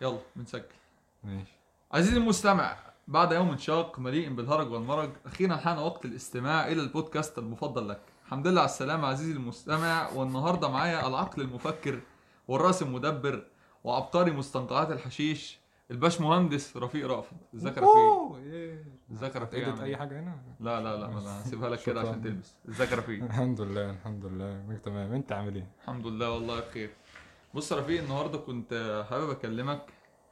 يلا بنسجل. ماشي. عزيزي المستمع بعد يوم شاق مليء بالهرج والمرج أخيرا حان وقت الاستماع إلى البودكاست المفضل لك. الحمد لله على السلامة عزيزي المستمع والنهاردة معايا العقل المفكر والرأس المدبر وعبقري مستنقعات الحشيش الباش مهندس رفيق رأفت ازيك يا رفيق. ازيك يا رفيق أي؟ حاجة هنا؟ لا لا لا أنا هسيبها لك كده. عشان تلبس. ازيك يا رفيق؟ الحمد لله الحمد لله. تمام. انت عامل إيه؟ الحمد لله والله بخير. بص يا رفيق النهارده كنت حابب اكلمك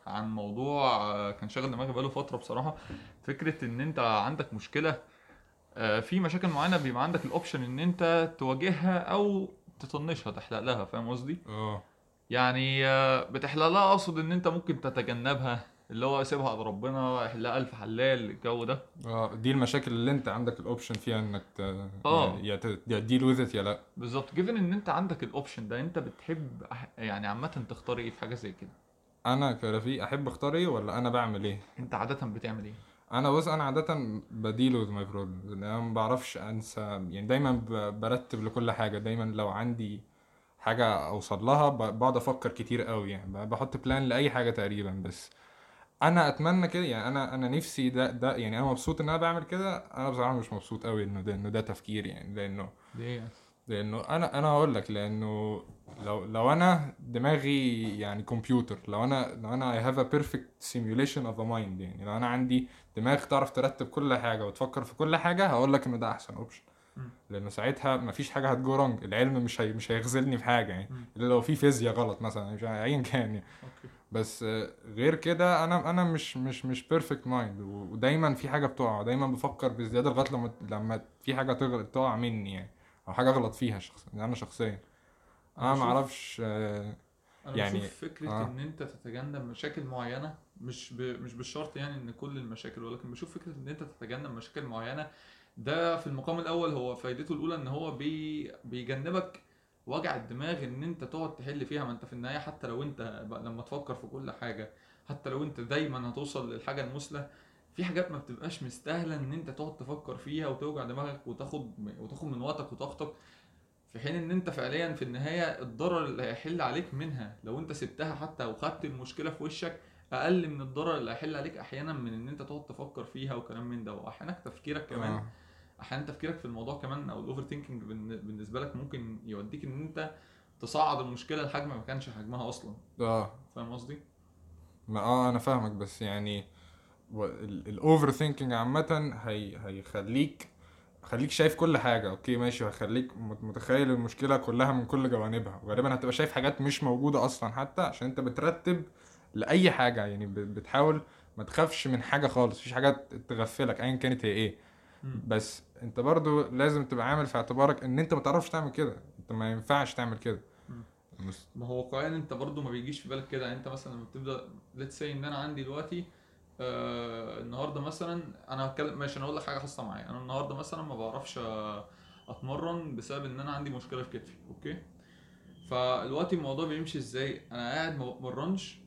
عن موضوع آه، كان شاغل دماغي بقاله فترة بصراحة. فكرة إن أنت عندك مشكلة آه، في مشاكل معينة بيبقى عندك ال option إن أنت تواجهها أو تطنشها تحلق لها فاهم قصدي؟ آه. يعني آه، بتحلق لها أقصد إن أنت ممكن تتجنبها اللي هو سيبها على ربنا يحلها ألف حلال الجو ده. آه دي المشاكل اللي أنت عندك ال option فيها إنك ت... يا ت- يا deal with يا لأ. بالظبط. given إن أنت عندك ال option ده أنت بتحب يعني عامة تختار إيه في حاجة زي كده؟ أنا كرفيق أحب أختار إيه ولا أنا بعمل إيه؟ أنت عادة بتعمل إيه؟ أنا بص أنا عادة ب deal with my problems أنا ما بعرفش أنسى يعني دايما برتب لكل حاجة. دايما لو عندي حاجة أوصل لها بقعد أفكر كتير قوي. يعني بحط plan لأي حاجة تقريبا. بس أنا أتمنى كده يعني أنا أنا نفسي ده ده يعني أنا مبسوط إن أنا بعمل كده أنا بصراحة مش مبسوط قوي إنه ده إنه ده تفكير يعني لأنه ليه يعني؟ لأنه أنا أنا هقول لك لأنه لو لو أنا دماغي يعني كمبيوتر لو أنا لو أنا I have a perfect simulation of a mind يعني لو أنا عندي دماغ تعرف ترتب كل حاجة وتفكر في كل حاجة هقول لك إنه ده أحسن option. لأنه ساعتها مفيش حاجة هت go wrong العلم مش هي مش هيخذلني في حاجة يعني. إلا لو في فيزياء غلط مثلا مش ايا كان يعني okay بس غير كده أنا أنا مش مش مش perfect mind ودايما في حاجة بتقع. ودايما بفكر بزيادة لغاية لما لما في حاجة تغلط تقع مني يعني أو حاجة أغلط فيها شخص أنا شخصيا. أنا ما أعرفش آه، يعني- بشوف فكرة آه. إن أنت تتجنب مشاكل معينة مش ب... مش بالشرط يعني إن كل المشاكل ولكن بشوف فكرة إن أنت تتجنب مشاكل معينة ده في المقام الأول هو فايدته الأولى إن هو بي... بيجنبك وجع الدماغ إن أنت تقعد تحل فيها ما أنت في النهاية حتى لو أنت لما تفكر في كل حاجة حتى لو أنت دايما هتوصل للحاجة المثلى في حاجات ما بتبقاش مستاهلة إن أنت تقعد تفكر فيها وتوجع دماغك وتاخد وتاخد من وقتك وطاقتك في حين إن أنت فعليا في النهاية الضرر اللي هيحل عليك منها لو أنت سبتها حتى وخدت المشكلة في وشك أقل من الضرر اللي هيحل عليك أحيانا من إن أنت تقعد تفكر فيها وكلام من ده واحيانا تفكيرك كمان آه. أحيانا تفكيرك في الموضوع كمان أو ال overthinking بالنسبة لك ممكن يوديك إن أنت تصعد المشكلة لحجم ما كانش حجمها أصلا. آه. فاهم قصدي؟ ما آه أنا فاهمك بس يعني ال overthinking عامة هي هيخليك خليك شايف كل حاجة. أوكي ماشي وهيخليك مت- متخيل المشكلة كلها من كل جوانبها. وغالبا هتبقى شايف حاجات مش موجودة أصلا حتى عشان أنت بترتب لأي حاجة. يعني بتحاول ما تخافش من حاجة خالص. مفيش حاجة تغفلك ايا كانت هي إيه. بس انت برضو لازم تبقى عامل في اعتبارك ان انت ما تعرفش تعمل كده. انت ما ينفعش تعمل كده. ما هو واقعيا انت برضو ما بيجيش في بالك كده. يعني انت مثلا لما بتبدأ let's say إن أنا عندي دلوقتي آه النهارده مثلا أنا هتكلم ماشي أنا أقول لك حاجة خاصة معايا. أنا النهارده مثلا ما بعرفش أتمرن بسبب إن أنا عندي مشكلة في كتفي أوكي؟ فالوقت الموضوع بيمشي إزاي؟ أنا قاعد ما بتمرنش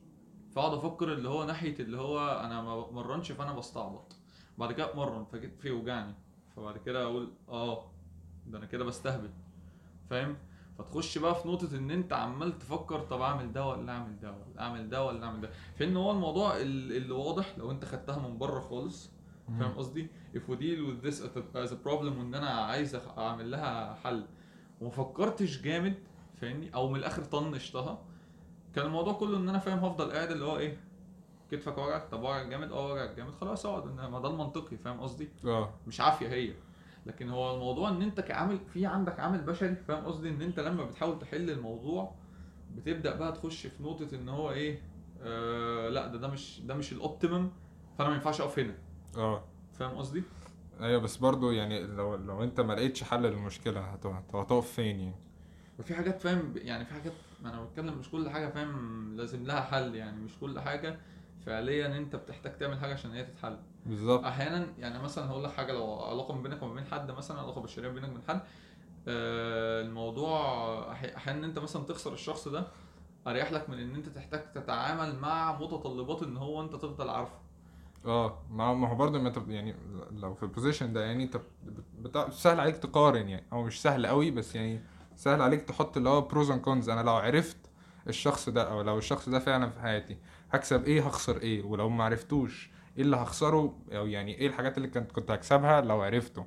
فأقعد أفكر اللي هو ناحية اللي هو أنا ما بتمرنش فأنا بستعبط. بعد كده أتمرن فكتفي يوجعني فبعد كده أقول آه ده أنا كده بستهبل. فاهم؟ فتخش بقى في نقطة إن أنت عمال تفكر طب أعمل ده ولا أعمل ده ولا أعمل ده ولا أعمل ده، في إن هو الموضوع ال- اللي واضح لو أنت خدتها من بره خالص. فاهم قصدي؟ if we deal with this as a problem وإن أنا عايز أعمل لها حل. وما فكرتش جامد فاهمني؟ أو من الآخر طنشتها. كان الموضوع كله إن أنا فاهم هفضل قاعد اللي هو إيه؟ كتفك وجعك طب وجعك جامد؟ آه وجعك جامد. خلاص اقعد. ما ده المنطقي فاهم قصدي؟ آه. مش عافية هي. لكن هو الموضوع إن أنت كعامل في عندك عامل بشري فاهم قصدي؟ إن أنت لما بتحاول تحل الموضوع بتبدأ بقى تخش في نقطة إن هو إيه آه لأ ده ده مش ده مش الاوبتيمم فأنا ما ينفعش أقف هنا. آه. فاهم قصدي؟ أيوه بس برضو يعني لو لو أنت ما لقيتش حل للمشكلة هت- هت- هتقف فين يعني؟ وفي حاجات فاهم يعني في حاجات ما أنا بتكلم مش كل حاجة فاهم لازم لها حل يعني. مش كل حاجة فعليا أنت بتحتاج تعمل حاجة عشان هي تتحل. بالظبط. أحيانا يعني مثلا هقول لك حاجة لو علاقة ما بينك وما بين حد مثلا علاقة بشرية بينك وبين حد آه، الموضوع أحيانا أنت مثلا تخسر الشخص ده أريح لك من إن أنت تحتاج تتعامل مع متطلبات إن هو أنت تفضل عارفه. آه ما ما هو برضه ما انت يعني لو في ال position ده يعني أنت سهل عليك تقارن يعني. أو مش سهل قوي بس يعني سهل عليك تحط اللي هو pros and cons أنا لو عرفت الشخص ده أو لو الشخص ده فعلا في حياتي هكسب إيه؟ هخسر إيه؟ ولو ما عرفتوش إيه اللي هخسره؟ أو يعني إيه الحاجات اللي كنت كنت هكسبها لو عرفته؟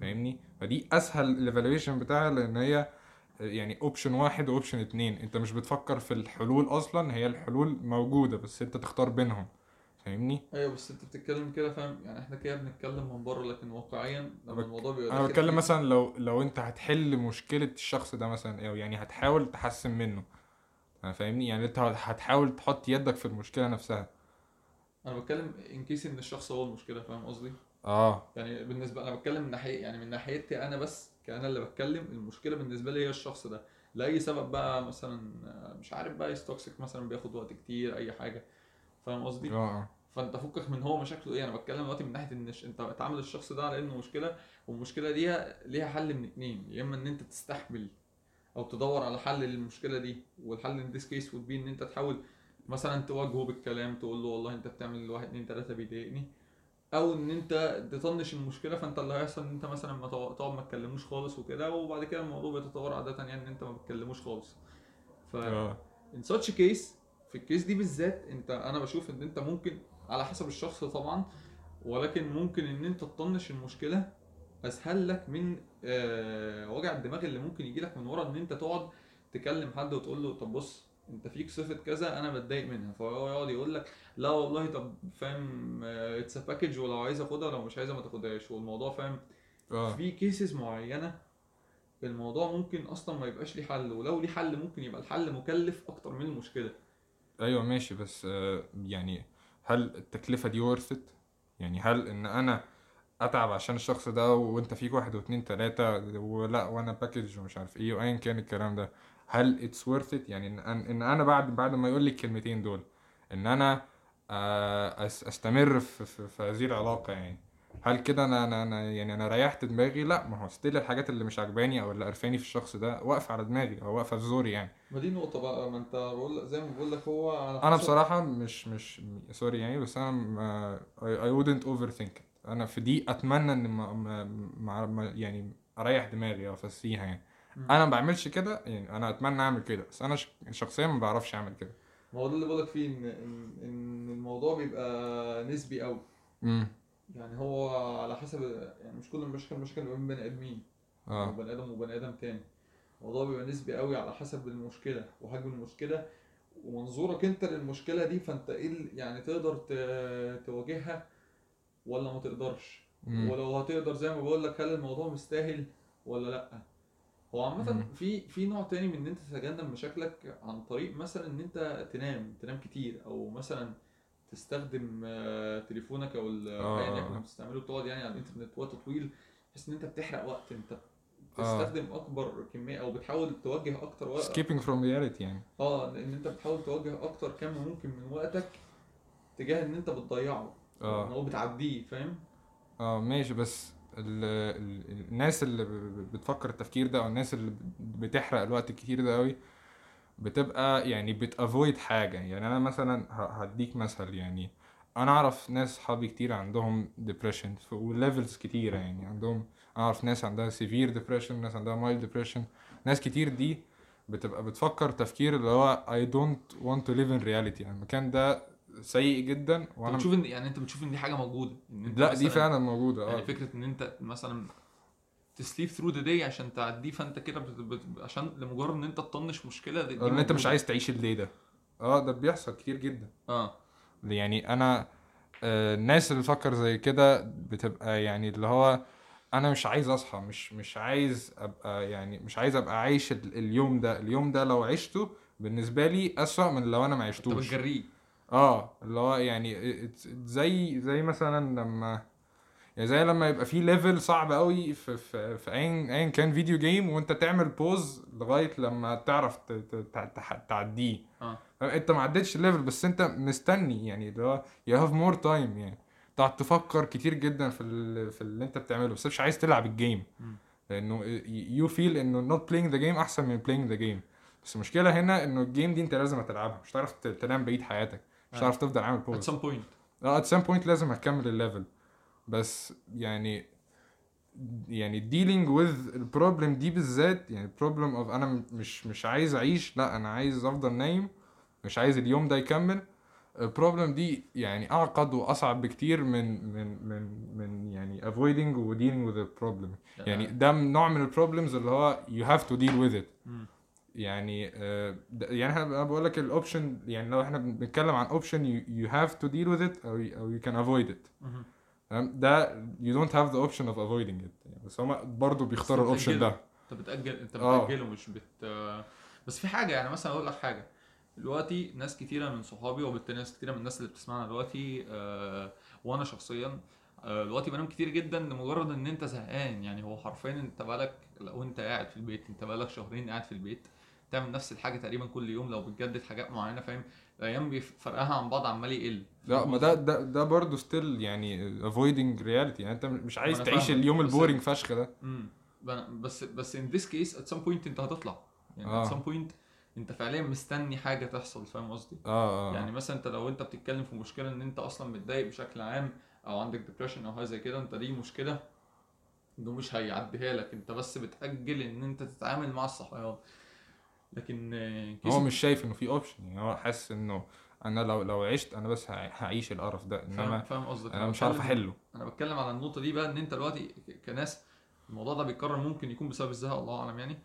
فاهمني؟ فدي أسهل ال evaluation بتاعها لأن هي يعني option واحد و option اتنين. أنت مش بتفكر في الحلول أصلا هي الحلول موجودة بس أنت تختار بينهم. فاهمني؟ أيوه بس أنت بتتكلم كده فاهم؟ يعني إحنا كده بنتكلم من بره لكن واقعيا لما بك- الموضوع بيبقى أنا بتكلم مثلا لو لو أنت هتحل مشكلة الشخص ده مثلا أو يعني هتحاول تحسن منه. أنا فاهمني؟ يعني أنت هتحاول تحط يدك في المشكلة نفسها. أنا بتكلم in case إن الشخص هو المشكلة فاهم قصدي؟ آه. يعني بالنسبة أنا بتكلم من ناحية يعني من ناحيتي أنا بس كأنا اللي بتكلم المشكلة بالنسبة لي هي الشخص ده. لأي سبب بقى مثلا مش عارف بقى is toxic مثلا بياخد وقت كتير أي حاجة. فاهم قصدي؟ آه. فأنت فكك من هو مشاكله إيه. أنا بتكلم دلوقتي من ناحية إن أنت تعامل الشخص ده على إنه مشكلة والمشكلة دي ليها حل من اتنين. يا إما إن أنت تستحمل أو تدور على حل للمشكلة دي والحل in this case would be إن أنت تحاول مثلا تواجهه بالكلام تقول له والله أنت بتعمل واحد اتنين تلاتة بيضايقني. أو إن أنت تطنش المشكلة فأنت اللي هيحصل إن أنت مثلا ما تقعد ما تكلموش خالص وكده وبعد كده الموضوع بيتطور عادة يعني إن أنت ما بتكلموش خالص. ف in such a case في ال case دي بالذات أنت أنا بشوف إن أنت ممكن على حسب الشخص طبعا ولكن ممكن إن أنت تطنش المشكلة أسهل لك من آه وجع الدماغ اللي ممكن يجي لك من ورا إن أنت تقعد تكلم حد وتقول له طب بص أنت فيك صفة كذا أنا بتضايق منها. فهو يقعد يقول لك لا والله طب فاهم it's package ولو عايز أخدها لو مش عايزها ما تاخدهاش. والموضوع فاهم آه. في cases معينة الموضوع ممكن أصلا ما يبقاش ليه حل ولو ليه حل ممكن يبقى الحل مكلف أكتر من المشكلة. أيوه ماشي بس آه يعني هل التكلفة دي it يعني هل إن أنا أتعب عشان الشخص ده وأنت فيك واحد واتنين تلاتة ولا وأنا package ومش عارف إيه وايا كان الكلام ده. هل اتس worth it يعني إن أنا بعد بعد ما يقول لي الكلمتين دول إن أنا آه، أستمر في, في, في هذه العلاقة يعني هل كده أنا أنا أنا يعني أنا ريحت دماغي؟ لا ما هو still الحاجات اللي مش عجباني أو اللي قرفاني في الشخص ده واقفة على دماغي أو واقفة في زوري يعني. ما دي نقطة بقى ما أنت بقول زي ما بقول لك هو أنا بصراحة مش مش سوري يعني بس أنا I wouldn't overthink it. أنا في دي اتمنى ان ما ما ما يعني اريح دماغي أو افسيها يعني. أنا ما بعملش كده يعني أنا اتمنى اعمل كده بس أنا شخصيا ما بعرفش اعمل كده. ما هو ده اللي بقول لك فيه ان ان الموضوع بيبقى نسبي قوي امم يعني هو على حسب يعني مش كل المشاكل مشاكل بين بني آدمين. آه. بني آدم وبني آدم تاني. الموضوع بيبقى نسبي قوي على حسب المشكلة وحجم المشكلة ومنظورك أنت للمشكلة دي فأنت إيه يعني تقدر تواجهها ولا ما تقدرش مم. ولو هتقدر زي ما بقول لك هل الموضوع مستاهل ولا لأ هو عامة. في في نوع تاني من إن أنت تتجنب مشاكلك عن طريق مثلا إن أنت تنام تنام كتير أو مثلا تستخدم آه، تليفونك أو ال- آه، ايا آه، يكن آه. بتستعمله تقعد يعني على الإنترنت وقت طويل بحيث إن أنت بتحرق وقت أنت آه. بتستخدم أكبر كمية أو بتحاول توجه أكتر وقت escaping from reality يعني آه إن أنت بتحاول توجه أكتر كم ممكن من وقتك تجاه إن أنت بتضيعه إن هو بتعديه فاهم؟ آه ماشي بس ال ال الناس اللي بتفكر التفكير ده أو الناس اللي بتحرق الوقت الكتير ده قوي بتبقى يعني بتافويد حاجة. يعني أنا مثلا هديك مثل يعني أنا أعرف ناس صحابي كتير عندهم depression وليفلز كتيرة يعني عندهم أعرف ناس عندها severe depression ناس عندها mild depression. ناس كتير دي بتبقى بتفكر تفكير اللي هو I don't want to live in reality. يعني المكان ده سيء جدا انت وأنا بتشوف ان يعني أنت بتشوف إن دي حاجة موجودة إن أنت لا دي فعلا موجودة آه. يعني فكرة إن أنت مثلا ت sleep through the day عشان تعديه فأنت كده بت... بت... عشان لمجرد إن أنت تطنش مشكلة دي, دي إن أنت مش. عايز تعيش الليل ده. آه ده بيحصل كتير جدا. آه. يعني أنا آه الناس اللي بتفكر زي كده بتبقى يعني اللي هو أنا مش عايز أصحى مش مش عايز أبقى يعني مش عايز أبقى عايش ال- اليوم ده. اليوم ده لو عشته بالنسبة لي أسوأ من لو أنا ما أنت عشتوش. بتجريه. آه اللي هو يعني زي زي مثلا لما يعني زي لما يبقى في level صعب قوي في في في ايا ايا كان video game وأنت تعمل pause لغاية لما تعرف تعديه. آه. أنت ما عدتش ال level بس أنت مستني يعني اللي هو you have more time يعني تقعد تفكر كتير جدا في ال- في اللي أنت بتعمله بس مش عايز تلعب ال game. لأنه you feel إنه not playing the game أحسن من playing the game بس المشكلة هنا إنه ال game دي أنت لازم تلعبها مش هتعرف تنام بقيه حياتك. مش آه. هتعرف تفضل عامل at pause some point. آه at some point لازم هتكمل ال level بس يعني يعني dealing with ال problem دي بالذات يعني problem of أنا مش مش عايز أعيش لأ أنا عايز أفضل نايم مش عايز اليوم ده يكمل. ال problem دي يعني أعقد وأصعب بكتير من من من من يعني avoiding و dealing with the problem. يعني ده نوع من ال problems اللي هو you have to deal with it. يعني آه، يعني أنا بقول لك ال option يعني لو إحنا بنتكلم عن option you have to deal with it أو أو can avoid it مهم. تمام ده don't have the option of avoiding it يعني بس هما برضه بيختاروا ال option. ده انت بتأجل انت آه. بتأجله مش بت بس في حاجة يعني مثلا أقول لك حاجة دلوقتي ناس كتيرة من صحابي وبالتالي ناس كتيرة من الناس اللي بتسمعنا دلوقتي آه وأنا شخصيا آه دلوقتي بنام كتير جدا لمجرد إن أنت زهقان يعني هو حرفيا أنت بقالك لو انت قاعد في البيت انت بقالك شهرين قاعد في البيت تعمل نفس الحاجة تقريبا كل يوم لو بتجدد حاجات معينة فاهم؟ الأيام فرقها عن بعض عمال يقل. لا ما ده ده ده برضه ستيل يعني avoiding reality. يعني انت مش عايز تعيش فاهمك، اليوم ال boring فشخ ده. امم بس بس in this case at some point انت هتطلع. يعني at some point انت فعليا مستني حاجة تحصل فاهم قصدي؟ آه آه يعني مثلا انت لو انت بتتكلم في مشكلة إن انت أصلا متضايق بشكل عام أو عندك depression أو حاجة زي كده أنت دي مشكلة انه مش هيعديها لك. انت بس بتأجل ان انت تتعامل مع الصحيان. لكن هو مش شايف انه في option يعني هو حاسس انه أنا لو لو عشت أنا بس هعيش القرف ده. انما فاهم قصدك. أنا مش عارف أحله. أنا بتكلم على النقطة دي بقى إن أنت دلوقتي كناس الموضوع ده بيتكرر ممكن يكون بسبب الزهق الله أعلم يعني.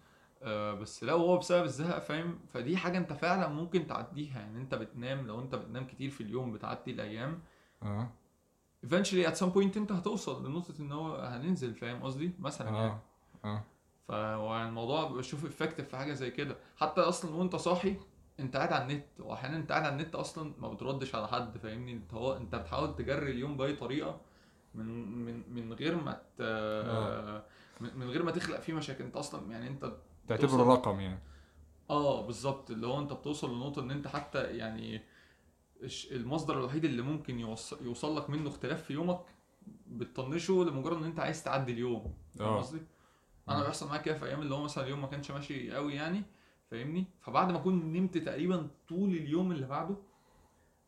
آه بس لو هو بسبب الزهق فاهم؟ فدي حاجة أنت فعلا ممكن تعديها. يعني أنت بتنام لو أنت بتنام كتير في اليوم بتعدي الأيام آه. Eventually at some point انت هتوصل لنقطة إن هو هننزل فاهم قصدي؟ مثلا يعني. آه. آه فالموضوع بشوف افكتيف في حاجة زي كده. حتى أصلا وأنت صاحي أنت قاعد على النت واحيانا أنت قاعد على النت أصلا ما بتردش على حد فاهمني؟ أنت هو أنت بتحاول تجري اليوم بأي طريقة من من من غير ما ت... من من غير ما تخلق فيه مشاكل. أنت أصلا يعني أنت تعتبره رقم يعني. آه بالظبط. اللي هو أنت بتوصل لنقطة إن أنت حتى يعني المصدر الوحيد اللي ممكن يوصل, يوصل لك منه اختلاف في يومك بتطنشه لمجرد إن أنت عايز تعدي اليوم فاهم آه. قصدي؟ أنا. بيحصل معايا كده في أيام اللي هو مثلا اليوم ما كانش ماشي قوي يعني فاهمني فبعد ما أكون نمت تقريبا طول اليوم اللي بعده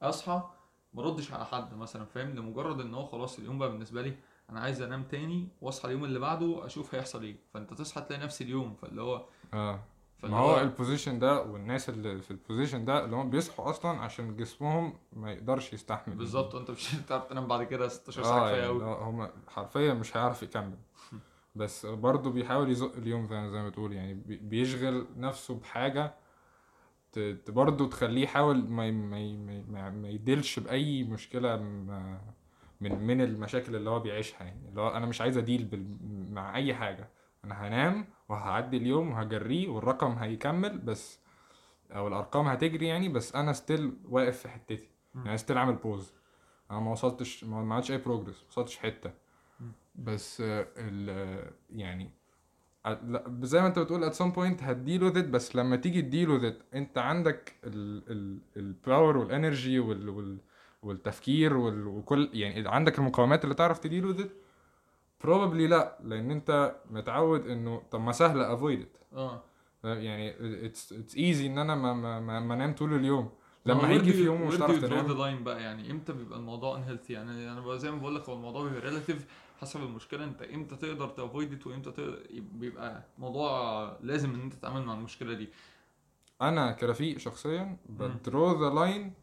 أصحى ما ردش على حد مثلا فاهم لمجرد إن هو خلاص اليوم بقى بالنسبة لي أنا عايز أنام تاني وأصحى اليوم اللي بعده أشوف هيحصل إيه فأنت تصحى تلاقي نفس اليوم فاللي هو آه ما هو ال position ده والناس اللي في ال position ده اللي هم بيصحوا أصلا عشان جسمهم ما يقدرش يستحمل. بالظبط انت مش هتعرف تنام بعد كده 16 ساعة آه كفاية يعني قوي هم حرفيا مش هيعرف يكمل. بس برضه بيحاول يزق اليوم زي زي ما بتقول يعني بي- بيشغل نفسه ت- برضه تخليه يحاول ما ما ما ما ما يديلش بأي مشكلة م- من من المشاكل اللي هو بيعيشها يعني اللي هو أنا مش عايز أديل بال- مع أي حاجة. أنا هنام وهعدي اليوم وهجريه والرقم هيكمل بس أو الأرقام هتجري يعني بس أنا still واقف في حتتي. يعني still عامل pause أنا ما وصلتش ما عملتش أي progress ما وصلتش مم. بس ال يعني زي ما أنت بتقول at some point هت deal with it بس لما تيجي ت deal with it أنت عندك ال ال ال power وال energy وال وال والتفكير وال وكل يعني عندك المقاومات اللي تعرف تديل with it probably لا لأن أنت متعود إنه طب ما سهلة avoid it. آه. يعني it's easy إن أنا ما ما ما, ما انام طول اليوم. لما هيجي في يوم مش هتعرف تنام. line بقى؟ يعني إمتى بيبقى الموضوع unhealthy يعني أنا بقى زي ما بقول لك هو الموضوع بيبقى ريلاتيف حسب المشكلة. أنت إمتى تقدر تافويد ات وإمتى تقدر بيبقى موضوع لازم إن أنت تتعامل مع المشكلة دي. أنا كرفيق شخصيا بدرو ذا لاين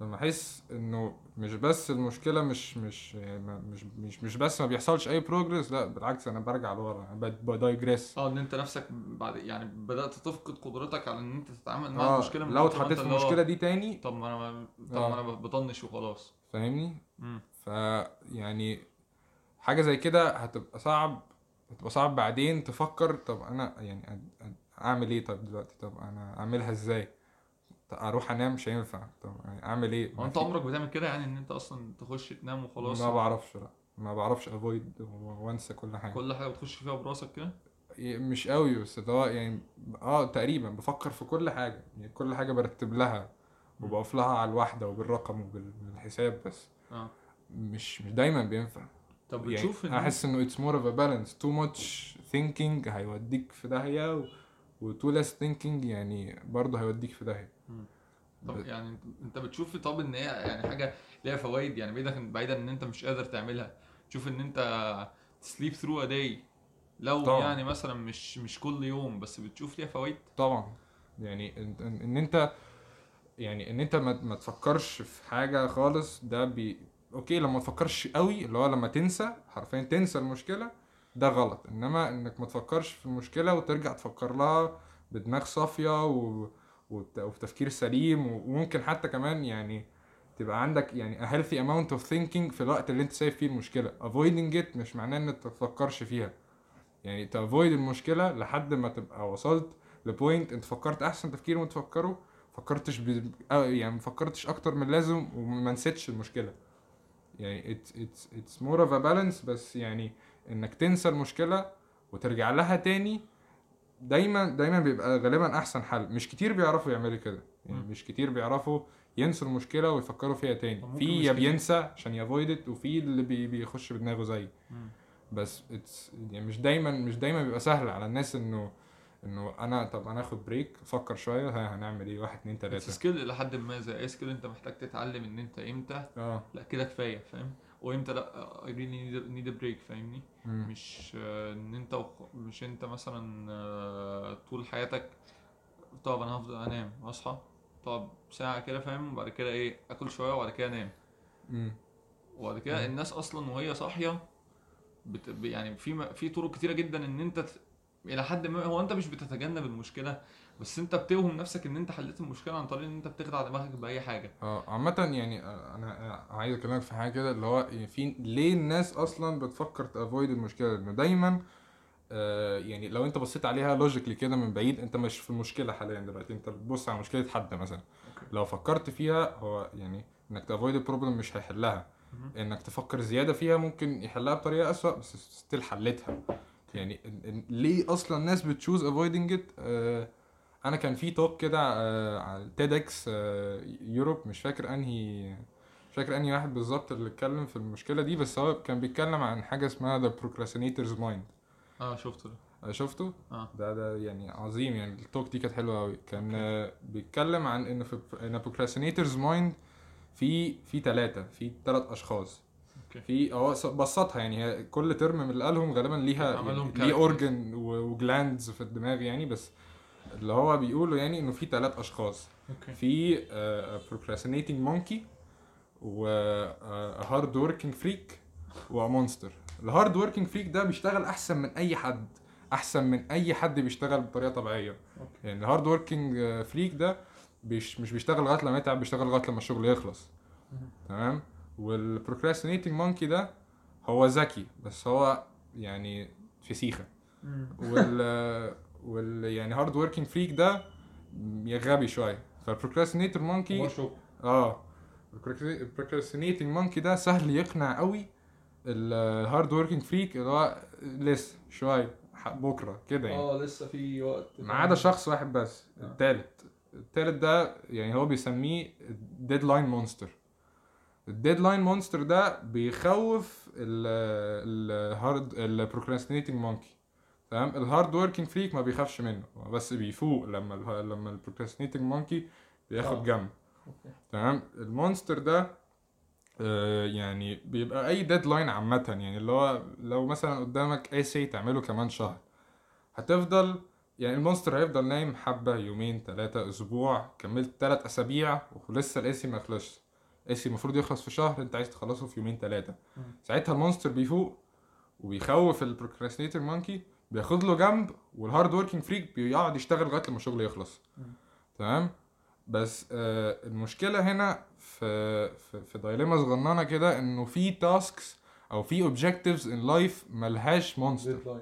لما أحس إنه مش بس المشكلة مش مش يعني مش مش مش بس ما بيحصلش أي بروجرس لا بالعكس أنا برجع لورا بدايجريس آه إن أنت نفسك بعد يعني بدأت تفقد قدرتك على إن أنت تتعامل مع آه المشكلة من لو اتحطيت في المشكلة دي تاني طب ما أنا طب آه. ما أنا بطنش وخلاص فاهمني. ف يعني حاجة زي كده هتبقى صعب هتبقى صعب بعدين تفكر طب أنا يعني أعمل إيه طب دلوقتي طب أنا أعملها إزاي أروح انام مش هينفع. طب يعني اعمل إيه؟ هو انت عمرك بتعمل كده يعني ان انت أصلا تخش تنام وخلاص؟ ما بعرفش لا. ما بعرفش avoid وانسى كل حاجة. كل حاجة بتخش فيها براسك كده؟ مش قوي بس هو يعني آه تقريبا بفكر في كل حاجة. يعني كل حاجة برتب لها وبقف لها على الواحدة وبالرقم وبالحساب بس. آه. مش مش دايما بينفع. طب يعني بتشوف إن أحس إنه it's more of a balance too much thinking هيوديك في داهية. و too less thinking يعني برضه هيوديك في داهية. طب يعني انت- بتشوف طب إن هي يعني حاجة ليها فوائد يعني بعيدا بعيدا إن انت مش قادر تعملها. تشوف إن انت ت sleep through a day لو طبعا. يعني مثلا مش مش كل يوم بس بتشوف ليها فوائد طبعا. يعني ان, ان, إن انت يعني إن انت ما, ما تفكرش في حاجة خالص ده بي okay لما تفكرش قوي اللي هو لما تنسى حرفيا تنسى المشكلة ده غلط. إنما إنك ما تفكرش في المشكلة وترجع تفكر لها بدماغ صافية و... وت- وبتفكير سليم وممكن حتى كمان يعني تبقى عندك يعني a healthy amount of thinking في الوقت اللي أنت سايب فيه المشكلة. Avoiding it مش معناه انك ما تفكرش فيها. يعني تافويد المشكلة لحد ما تبقى وصلت لبوينت أنت فكرت أحسن تفكير ما تفكره فكرتش ب... يعني ما فكرتش أكتر من اللازم وما نسيتش المشكلة. يعني it's it's it's more of a balance بس يعني إنك تنسى المشكلة وترجع لها تاني دايما دايما بيبقى غالبا أحسن حل. مش كتير بيعرفوا يعملوا كده. يعني. مش كتير بيعرفوا ينسوا المشكلة ويفكروا فيها تاني. في يا. بينسى عشان ي avoid it وفي اللي بي بيخش بدماغه زي. بس it's يعني مش دايما مش دايما بيبقى سهل على الناس إنه إنه أنا طب أنا آخد break أفكر شوية هنعمل إيه؟ واحد اتنين تلاتة. skill لحد ما زي أي skill أنت محتاج تتعلم إن أنت إمتى آه. لا كده كفاية فاهم؟ وامتى لأ I really need a break فاهمني مم. مش إن أنت وخ- مش أنت مثلا آه، طول حياتك طب أنا هفضل أنام أصحى طب ساعة كده فاهم وبعد كده إيه آكل شوية وبعد كده أنام. وبعد كده. الناس أصلا وهي صاحية بت... يعني في م... في طرق كتيرة جدا إن أنت ت... إلى حد ما هو أنت مش بتتجنب المشكلة بس انت بتوهم نفسك ان انت حليت المشكلة عن طريق ان انت بتخدع دماغك بأي حاجة. آه عامة يعني آه، أنا آه، عايز اكلمك في حاجة كده اللي هو في ليه الناس أصلا بتفكر ت avoid المشكلة لأنه دايما آه يعني لو انت بصيت عليها logically كده من بعيد انت مش في المشكلة حاليا دلوقتي. انت بتبص على مشكلة حد مثلا. okay. لو فكرت فيها هو يعني انك ت avoid ال problem مش هيحلها. انك تفكر زيادة فيها ممكن يحلها بطريقة أسوأ بس still حلتها يعني ليه أصلا الناس بت choose avoiding it أنا كان في talk كده آه، على TEDx Europe مش فاكر انهي مش فاكر انهي واحد بالظبط اللي اتكلم في المشكلة دي بس هو كان بيتكلم عن حاجة اسمها the procrastinator's mind آه شفته ده. شفته؟ آه. ده ده يعني عظيم يعني ال talk دي كانت حلوة قوي كان آه، بيتكلم عن إن في إن procrastinator's mind في في ثلاثة في ثلاث أشخاص. okay. في هو بسطها يعني كل term من اللي قالهم غالبا ليها يعني ليه. origin و glands في الدماغ يعني بس اللي هو بيقوله يعني إنه في ثلاث أشخاص. okay. في procrastinating monkey و hard working freak و monster ال hard working freak ده بيشتغل أحسن من أي حد أحسن من أي حد بيشتغل بطريقة طبيعية. okay. يعني ال hard working freak ده بيش مش بيشتغل لغاية لما يتعب بيشتغل لغاية لما الشغل يخلص. تمام؟ وال procrastinating monkey ده هو ذكي بس هو يعني فسيخة. وال وال يعني hard working freak ده غبي شوية. فال procrastinator monkey آه. ال procrastinating monkey ده سهل يقنع قوي ال hard working freak اللي هو لسه شوية بكرة كده يعني. آه لسه في وقت. ما عدا شخص واحد بس آه. التالت. التالت ده يعني هو بيسميه deadline monster ال deadline monster ده بيخوف ال hard ال procrastinating monkey تمام؟ ال hard working freak ما بيخافش منه بس بيفوق لما ال لما ال procrastinating monkey بياخد آه. جنب. تمام؟ ال monster ده آه، يعني بيبقى أي deadline عامة يعني اللي هو لو مثلا قدامك essay تعمله كمان شهر. هتفضل يعني ال monster هيفضل نايم حبة يومين ثلاثة أسبوع كملت ثلاث أسابيع ولسه ال essay ما خلصش ال essay المفروض يخلص في شهر أنت عايز تخلصه في يومين ثلاثة. ساعتها ال monster بيفوق وبيخوف ال procrastinator monkey بياخد له جنب وال hard working freak بيقعد يشتغل لغاية لما الشغل يخلص. تمام؟ بس آه المشكلة هنا في في, في dilemma صغننة كده إنه في tasks أو في objectives in life ملهاش monster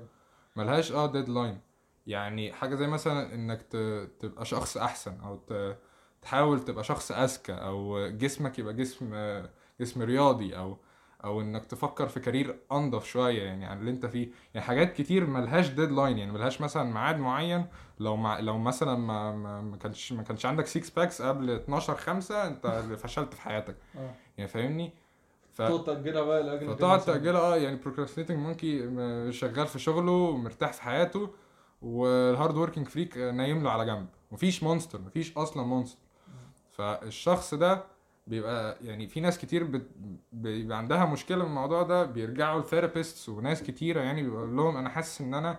ملهاش آه deadline يعني حاجة زي مثلا إنك تبقى شخص أحسن أو تحاول تبقى شخص أذكى أو جسمك يبقى جسم آه، جسم رياضي أو أو إنك تفكر في career أنضف شوية يعني عن اللي أنت فيه. يعني حاجات كتير ملهاش deadline يعني ملهاش مثلا ميعاد معين. لو مع لو مثلا ما ما ما كانش ما كانش عندك 6 packs قبل 12 5 أنت فشلت في حياتك. آه. يعني فاهمني؟ ف... تقعد تأجلها بقى لأجل فتقعد تأجلها آه يعني procrastinating monkey شغال في شغله مرتاح في حياته وال hard working freak نايم له على جنب. مفيش monster مفيش أصلا monster فالشخص ده بيبقى يعني في ناس كتير بت... بيبقى عندها مشكلة من الموضوع ده بيرجعوا ل therapists وناس كتيرة يعني بيقول لهم أنا حاسس إن أنا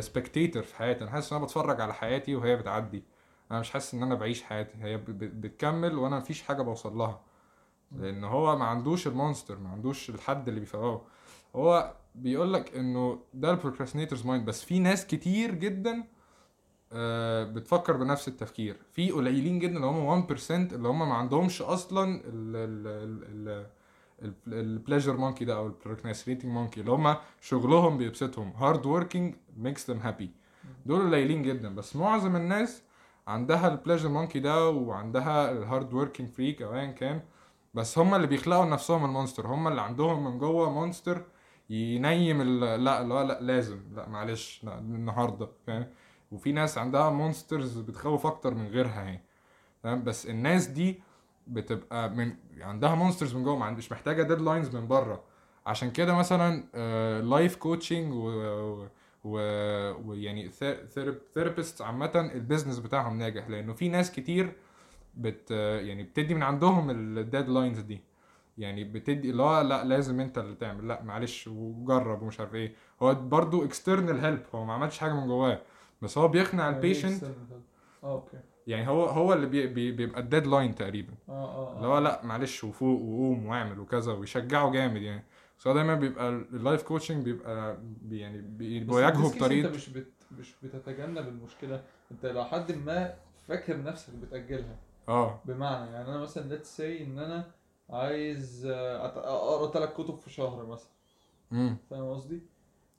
spectator في حياتي أنا حاسس إن أنا بتفرج على حياتي وهي بتعدي. أنا مش حاسس إن أنا بعيش حياتي هي بتكمل وأنا مفيش حاجة بوصل لها. لأن هو ما عندوش ال monster ما عندوش الحد اللي بيفوقه هو بيقول لك إنه ده ال procrastinator's mind بس في ناس كتير جدا آه، بتفكر بنفس التفكير. في قليلين جدا اللي هم 1% اللي هم ما عندهمش أصلا ال pleasure monkey ده أو ال procrastinating monkey اللي هم شغلهم بيبسطهم. hard working makes them happy دول قليلين جدا. بس معظم الناس عندها ال pleasure monkey ده وعندها ال hard working freak أو ايا كان. بس هم اللي بيخلقوا لنفسهم ال monster. هم اللي عندهم من جوه monster ينيم لا لا لا لازم. لا معلش لا النهارده فاهم؟ وفي ناس عندها monsters بتخوف أكتر من غيرها يعني. تمام؟ بس الناس دي بتبقى من عندها monsters من جوه ما عندش محتاجة deadlines من بره. عشان كده مثلا life coaching ويعني therapist عامة ال business بتاعهم ناجح. لأنه في ناس كتير بت يعني بتدي من عندهم ال deadlines دي. يعني بتدي هو لأ لازم أنت اللي تعمل. لأ معلش وجرب ومش عارف إيه. هو برضو external help هو ما عملش حاجة من جواه. بس هو بيقنع يعني ال patient. آه okay. يعني هو هو اللي بي بي بيبقى ال deadline تقريبا. آه آه اللي هو لأ معلش وفوق وقوم واعمل وكذا ويشجعه جامد يعني. بس هو دايما بيبقى ال life coaching بيبقى بي يعني بيواجهه بطريقة أنت مش بت... مش بتتجنب المشكلة. أنت لو حد ما فاكر نفسك بتأجلها. آه. بمعنى يعني أنا مثلا let's say إن أنا عايز آه، أقرأ ثلاث كتب في شهر مثلا. امم فاهم قصدي؟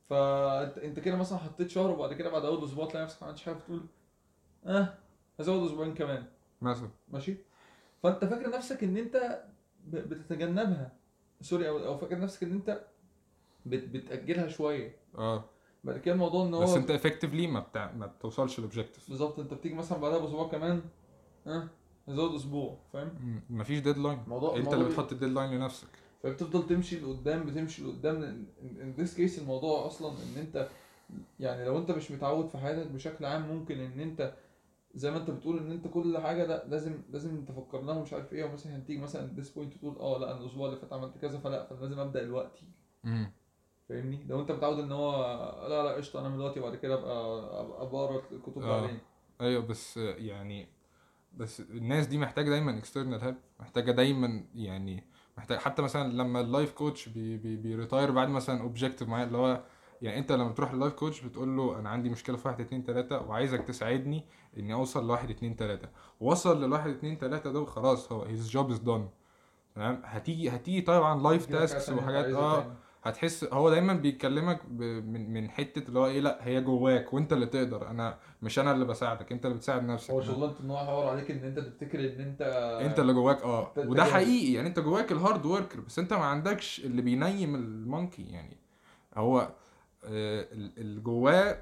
فانت أنت كده مثلا حطيت شهر وبعد كده بعد أول أسبوع تلاقي نفسك ما عملتش حاجة بتقول آه هزود أسبوعين كمان. مثلا. ماشي؟ فأنت فاكر نفسك إن أنت بتتجنبها. sorry أو أو فاكر نفسك إن أنت بت... بتأجلها شوية. آه. بعد كده الموضوع إن هو بس أنت effectively ما بتاع ما بتوصلش لل objective بالظبط أنت بتيجي مثلا بعدها بأسبوع كمان آه نزود أسبوع. فاهم؟ مفيش deadline الموضوع أنت اللي بتحط ال deadline لنفسك. فبتفضل تمشي لقدام بتمشي لقدام. in this case الموضوع أصلا إن أنت يعني لو أنت مش متعود في حياتك بشكل عام ممكن إن أنت زي ما أنت بتقول إن أنت كل حاجة لأ لازم لازم تفكر لها ومش عارف إيه. ومثلا هتيجي مثلا this point تقول آه لأ أنا الأسبوع اللي فات عملت كذا فلأ فأنا لازم أبدأ دلوقتي. فاهمني؟ لو أنت متعود إن هو لأ لأ قشطة أنا من دلوقتي وبعد كده أبقى أبقى بقرأ الكتب آه. بعدين. أيوه بس يعني بس الناس دي محتاجة دايما external help محتاجة دايما يعني محتاج حتى مثلا لما ال life coach بي بي بي retire بعد مثلا objective معين اللي هو يعني أنت لما تروح لل life coach بتقول له أنا عندي مشكلة في واحد اتنين تلاتة وعايزك تساعدني إني أوصل لواحد اتنين تلاتة. وصل للواحد اتنين تلاتة ده خلاص هو his job is done. تمام؟ هتيجي هتيجي طبعا life tasks وحاجات آه. هتحس هو دايما بيكلمك ب... من من حتة اللي هو إيه لأ هي جواك وأنت اللي تقدر. أنا مش أنا اللي بساعدك أنت اللي بتساعد نفسك. هو شغلانة إن هو عليك إن أنت تفتكر إن أنت أنت اللي جواك آه. وده. حقيقي يعني أنت جواك ال hard worker بس أنت ما عندكش اللي بينيم ال monkey يعني. هو آه، ال- اللي جواه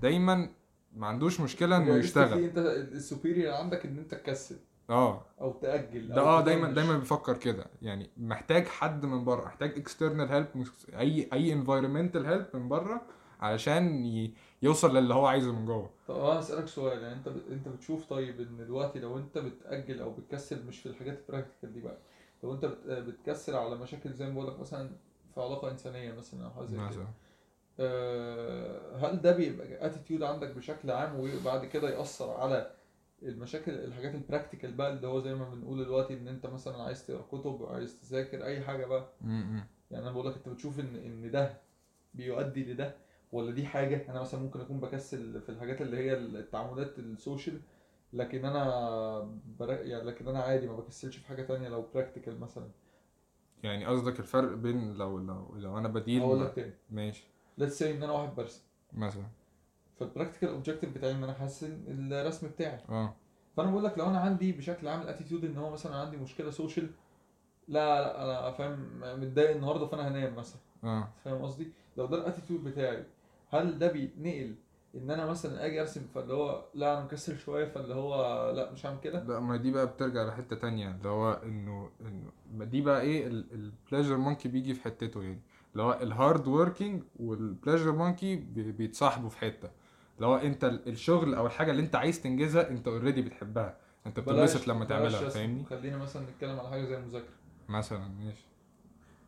دايما ما عندوش مشكلة إنه realistically يشتغل. أنت الـ superior عندك إن أنت تكسل آه. أو تأجل ده آه دايما. دايما بيفكر كده. يعني محتاج حد من بره محتاج external help أي أي environmental help من بره علشان ي... يوصل للي هو عايزه من جوه. طب أنا هسألك سؤال يعني أنت بت... أنت بتشوف طيب إن دلوقتي لو أنت بتأجل أو بتكسل مش في الحاجات ال practical دي بقى لو أنت بت... بتكسل على مشاكل زي ما بقول لك مثلا في علاقة إنسانية مثلا أو حاجة زي كده آه، هل ده بيبقى attitude عندك بشكل عام وبعد كده يأثر على المشاكل الحاجات ال practical بقى اللي هو زي ما بنقول دلوقتي إن أنت مثلا عايز تقرأ كتب عايز تذاكر أي حاجة بقى. يعني أنا بقول لك أنت بتشوف إن إن ده بيؤدي لده ولا دي حاجة؟ أنا مثلا ممكن أكون بكسل في الحاجات اللي هي التعاملات ال social لكن أنا بر... يعني لكن أنا عادي ما بكسلش في حاجة تانية لو practical مثلا. يعني قصدك الفرق بين لو لو لو أنا بديل هقول لك تاني. ماشي. let's say إن أنا واحد برسم مثلا. فال practical objective بتاعي إن أنا أحسن الرسم بتاعي. آه. فأنا بقول لك لو أنا عندي بشكل عام ال attitude إن هو مثلا عندي مشكلة social لا لا أنا فاهم متضايق النهارده فأنا هنام مثلا. آه. فاهم قصدي؟ لو ده ال attitude بتاعي هل ده بيتنقل إن أنا مثلا آجي أرسم فاللي هو لا أنا مكسل شوية فاللي هو لا مش هعمل كده؟ لا ما دي بقى بترجع لحتة تانية اللي هو إنه إنه ما دي بقى إيه ال pleasure monkey بيجي في حتته يعني. اللي هو ال hard working وال pleasure monkey بيتصاحبوا في حتة. هو انت ال- الشغل أو الحاجة اللي انت عايز تنجزها انت already بتحبها انت بتنبسط لما تعملها. فاهمني خلينا مثلا نتكلم على حاجة زي المذاكرة مثلا ماشي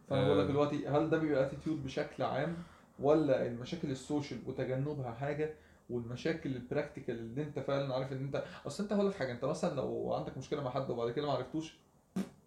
فأنا بقول لك آه. دلوقتي هل ده بيبقى attitude بشكل عام ولا المشاكل ال social وتجنبها حاجة والمشاكل ال practical اللي انت فعلا عارف إن انت أصل انت هقول لك حاجة انت مثلا لو عندك مشكلة مع حد وبعد كده ما عرفتوش